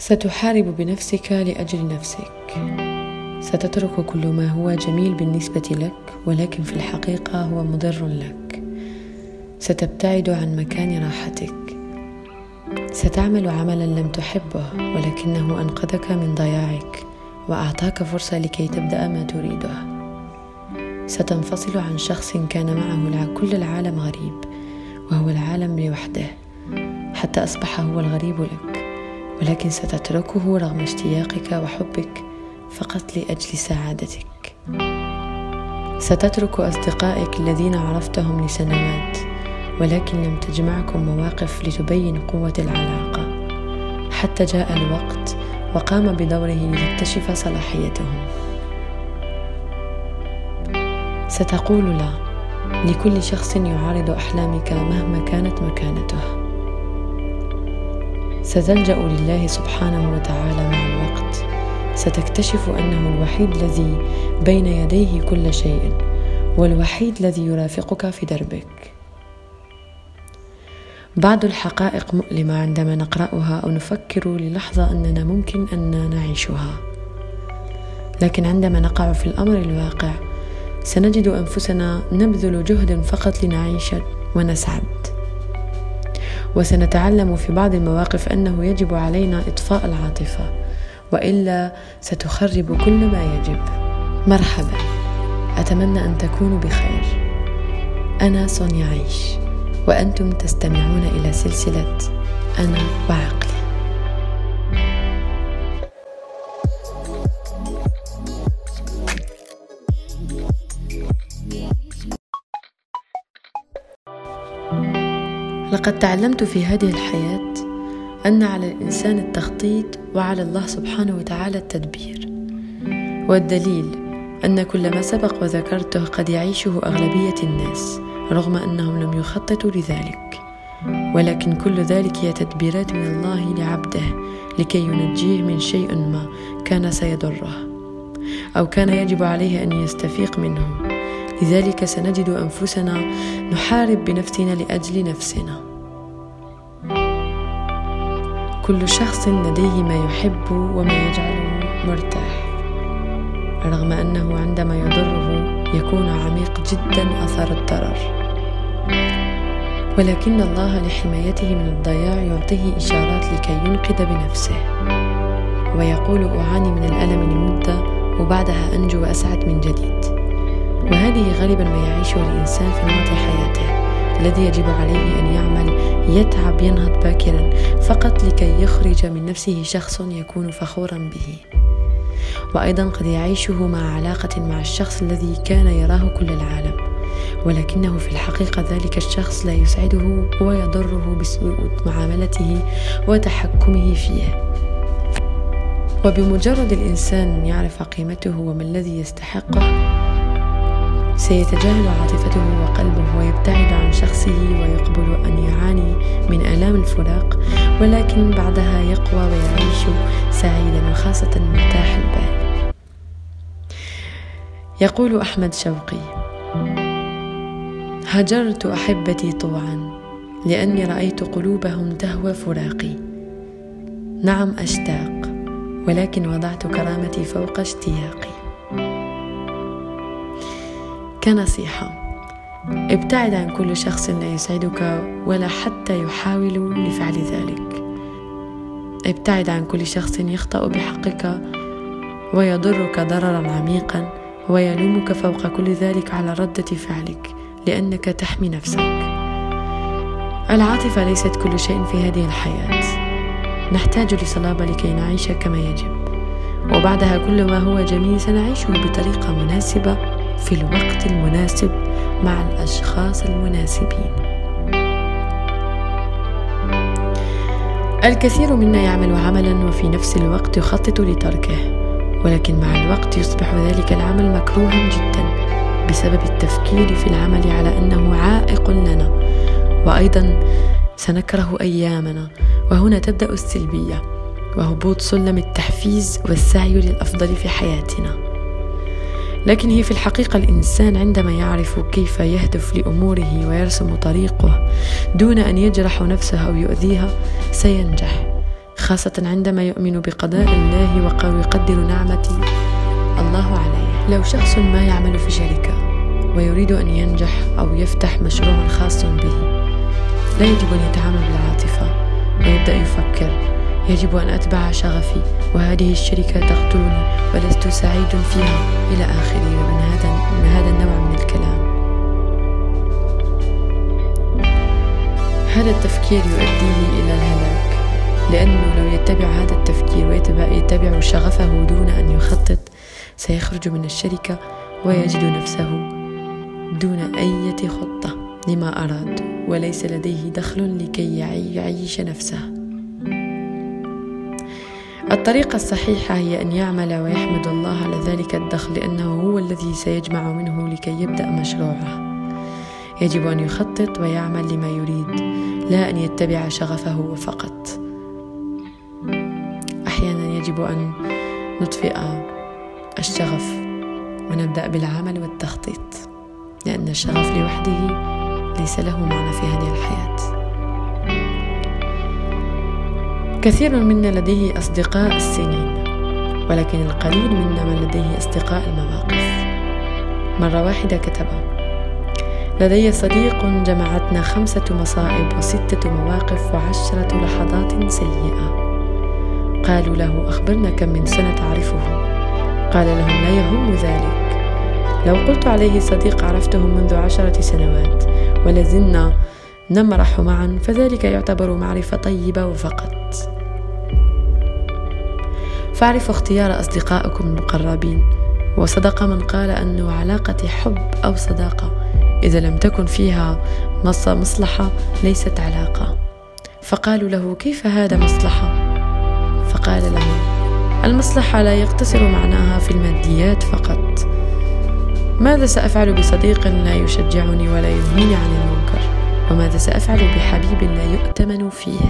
ستحارب بنفسك لأجل نفسك. ستترك كل ما هو جميل بالنسبة لك ولكن في الحقيقة هو مضر لك. ستبتعد عن مكان راحتك. ستعمل عملا لم تحبه ولكنه أنقذك من ضياعك وأعطاك فرصة لكي تبدأ ما تريده. ستنفصل عن شخص كان معه كل العالم غريب وهو العالم لوحده حتى أصبح هو الغريب لك. ولكن ستتركه رغم اشتياقك وحبك فقط لأجل سعادتك. ستترك أصدقائك الذين عرفتهم لسنوات ولكن لم تجمعكم مواقف لتبين قوة العلاقة. حتى جاء الوقت وقام بدوره لتكتشف صلاحيتهم. ستقول لا لكل شخص يعارض أحلامك مهما كانت مكانته. ستلجأ لله سبحانه وتعالى مع الوقت. ستكتشف أنه الوحيد الذي بين يديه كل شيء والوحيد الذي يرافقك في دربك. بعض الحقائق مؤلمة عندما نقرأها أو نفكر للحظة أننا ممكن أن نعيشها. لكن عندما نقع في الأمر الواقع سنجد أنفسنا نبذل جهد فقط لنعيش ونسعد وسنتعلم في بعض المواقف أنه يجب علينا إطفاء العاطفة وإلا ستخرب كل ما يجب. مرحبا. أتمنى أن تكونوا بخير. أنا سونيا عيش وأنتم تستمعون إلى سلسلة أنا وعقلي. لقد تعلمت في هذه الحياة أن على الإنسان التخطيط وعلى الله سبحانه وتعالى التدبير. والدليل أن كل ما سبق وذكرته قد يعيشه أغلبية الناس رغم أنهم لم يخططوا لذلك. ولكن كل ذلك هي تدبيرات من الله لعبده لكي ينجيه من شيء ما كان سيضره أو كان يجب عليه أن يستفيق منه. لذلك سنجد أنفسنا نحارب بنفسنا لأجل نفسنا. كل شخص لديه ما يحب وما يجعله مرتاح رغم أنه عندما يضره يكون عميق جدا أثر الضرر. ولكن الله لحمايته من الضياع يعطيه إشارات لكي ينقذ بنفسه. ويقول أعاني من الألم لمدة وبعدها أنجو واسعد من جديد. وهذه غالبا ما يعيشه الإنسان في نمط حياته الذي يجب عليه أن يعمل يتعب ينهض باكرا فقط لكي يخرج من نفسه شخص يكون فخورا به. وأيضا قد يعيشه مع علاقة مع الشخص الذي كان يراه كل العالم ولكنه في الحقيقة ذلك الشخص لا يسعده ويضره بسوء معاملته وتحكمه فيه وبمجرد الإنسان يعرف قيمته وما الذي يستحقه سيتجاهل عاطفته وقلبه ويبتعد عن شخصه ويقبل أن يعاني من آلام الفراق ولكن بعدها يقوى ويعيش سعيدا وخاصه مرتاح البال. يقول أحمد شوقي هجرت أحبتي طوعا لأني رأيت قلوبهم تهوى فراقي. نعم أشتاق ولكن وضعت كرامتي فوق اشتياقي. كنصيحة ابتعد عن كل شخص لا يسعدك ولا حتى يحاول لفعل ذلك. ابتعد عن كل شخص يخطأ بحقك ويضرك ضررا عميقا ويلومك فوق كل ذلك على ردة فعلك لأنك تحمي نفسك. العاطفة ليست كل شيء في هذه الحياة. نحتاج لصلابة لكي نعيش كما يجب. وبعدها كل ما هو جميل سنعيشه بطريقة مناسبة في الوقت المناسب مع الأشخاص المناسبين. الكثير منا يعمل عملا وفي نفس الوقت يخطط لتركه ولكن مع الوقت يصبح ذلك العمل مكروها جدا بسبب التفكير في العمل على أنه عائق لنا. وأيضا سنكره أيامنا وهنا تبدأ السلبية وهبوط سلم التحفيز والسعي للأفضل في حياتنا. لكن هي في الحقيقة الإنسان عندما يعرف كيف يهدف لأموره ويرسم طريقه دون أن يجرح نفسه أو يؤذيها سينجح خاصة عندما يؤمن بقضاء الله ويقدر نعمة الله عليه. لو شخص ما يعمل في شركة ويريد أن ينجح أو يفتح مشروع خاص به لا يجب أن يتعامل بالعاطفة ويبدأ يفكر يجب أن أتبع شغفي وهذه الشركة تقتلني ولست سعيد فيها. إلى آخره من هذا من هذا النوع من الكلام. هذا التفكير يؤديه إلى الهلاك لأنه لو يتبع هذا التفكير ويتبع شغفه دون أن يخطط سيخرج من الشركة ويجد نفسه دون أي خطة لما أراد وليس لديه دخل لكي يعيش نفسه. الطريقة الصحيحة هي أن يعمل ويحمد الله على ذلك الدخل لأنه هو الذي سيجمع منه لكي يبدأ مشروعه. يجب أن يخطط ويعمل لما يريد لا أن يتبع شغفه فقط. أحيانا يجب أن نطفئ الشغف ونبدأ بالعمل والتخطيط لأن الشغف لوحده ليس له معنى في هذه الحياة. كثير منا لديه أصدقاء السنين ولكن القليل منا من لديه أصدقاء المواقف. مرة واحدة كتب لدي صديق جمعتنا خمسة مصائب وستة مواقف وعشرة لحظات سيئة. قالوا له أخبرنا كم من سنة تعرفه. قال لهم لا يهم ذلك. لو قلت عليه صديق عرفته منذ عشرة سنوات ولازلنا نمرح معا فذلك يعتبر معرفة طيبة وفقط فاعرفوا اختيار أصدقائكم المقربين. وصدق من قال أن علاقة حب أو صداقة. إذا لم تكن فيها مصلحة ليست علاقة. فقالوا له كيف هذا مصلحة؟ فقال لهم المصلحة لا يقتصر معناها في الماديات فقط. ماذا سأفعل بصديق لا يشجعني ولا ينهيني عن المنكر؟ وماذا سأفعل بحبيب لا يؤتمن فيه.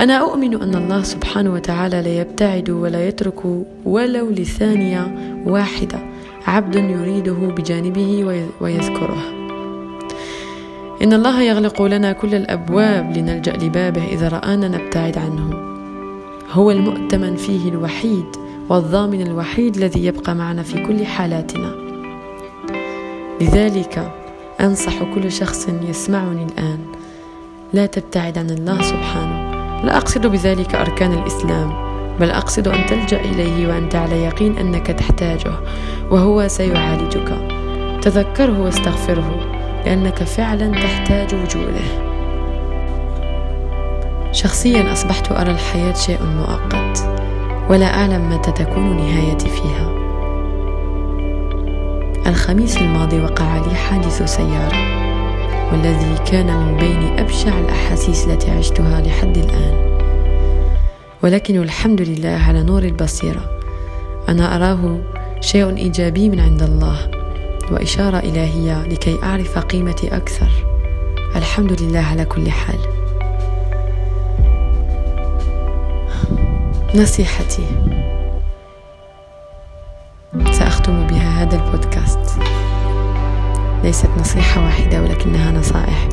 أنا أؤمن أن الله سبحانه وتعالى لا يبتعد ولا يترك ولو لثانية واحدة عبد يريده بجانبه ويذكره. إن الله يغلق لنا كل الأبواب لنلجأ لبابه إذا رآنا نبتعد عنه. هو المؤتمن فيه الوحيد والضامن الوحيد الذي يبقى معنا في كل حالاتنا. لذلك أنصح كل شخص يسمعني الآن. لا تبتعد عن الله سبحانه. لا أقصد بذلك أركان الإسلام بل أقصد أن تلجأ إليه وأنت على يقين أنك تحتاجه وهو سيعالجك. تذكره واستغفره لأنك فعلا تحتاج وجوده. شخصيا أصبحت أرى الحياة شيء مؤقت ولا أعلم متى تكون نهايتي فيها. الخميس الماضي وقع لي حادث سيارة والذي كان من بين أبشع الأحاسيس التي عشتها لحد الآن. ولكن الحمد لله على نور البصيرة. أنا أراه شيء إيجابي من عند الله وإشارة إلهية لكي أعرف قيمتي أكثر. الحمد لله على كل حال. نصيحتي سأختم بها. هذا البودكاست. ليست نصيحة واحدة ولكنها نصائح.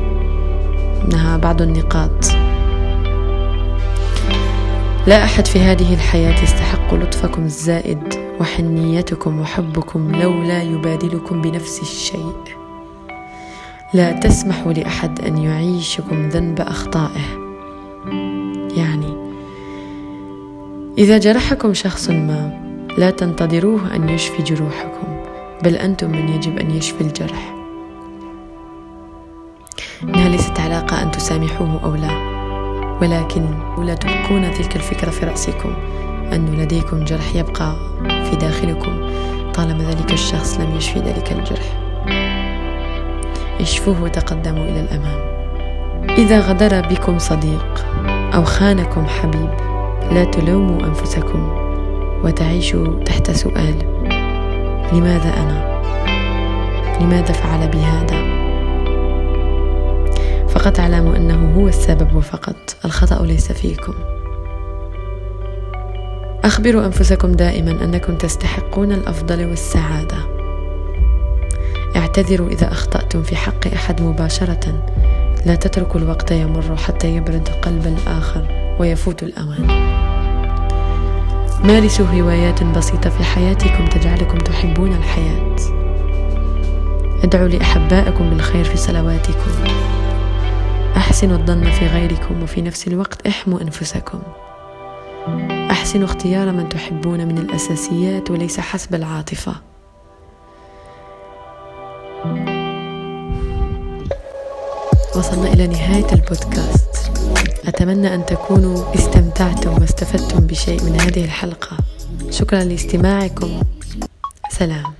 إنها بعض النقاط. لا أحد في هذه الحياة يستحق لطفكم الزائد وحنيتكم وحبكم لو لا يبادلكم بنفس الشيء. لا تسمحوا لأحد أن يعيشكم ذنب أخطائه. يعني إذا جرحكم شخص ما لا تنتظروه أن يشفي جروحكم بل أنتم من يجب أن يشفي الجرح. إنها ليست علاقة أن تسامحوه أو لا ولكن لا تبقون تلك الفكرة في رأسكم. أن لديكم جرح يبقى في داخلكم طالما ذلك الشخص لم يشفي ذلك الجرح. اشفوه وتقدموا إلى الأمام. إذا غدر بكم صديق أو خانكم حبيب لا تلوموا أنفسكم وتعيشوا تحت سؤال. لماذا أنا؟ لماذا فعل بهذا؟ فقط اعلموا أنه هو السبب وفقط الخطأ ليس فيكم أخبروا أنفسكم دائما أنكم تستحقون الأفضل والسعادة اعتذروا إذا أخطأتم في حق أحد مباشرة لا تتركوا الوقت يمر حتى يبرد قلب الآخر ويفوت الأوان مارسوا هوايات بسيطة في حياتكم تجعلكم تحبون الحياة. ادعوا لأحبائكم بالخير في صلواتكم. أحسنوا الظن في غيركم وفي نفس الوقت احموا أنفسكم. أحسنوا اختيار من تحبون من الأساسيات وليس حسب العاطفة. وصلنا إلى نهاية البودكاست. أتمنى أن تكونوا استمتعتم واستفدتم بشيء من هذه الحلقة. شكرا لاستماعكم. سلام.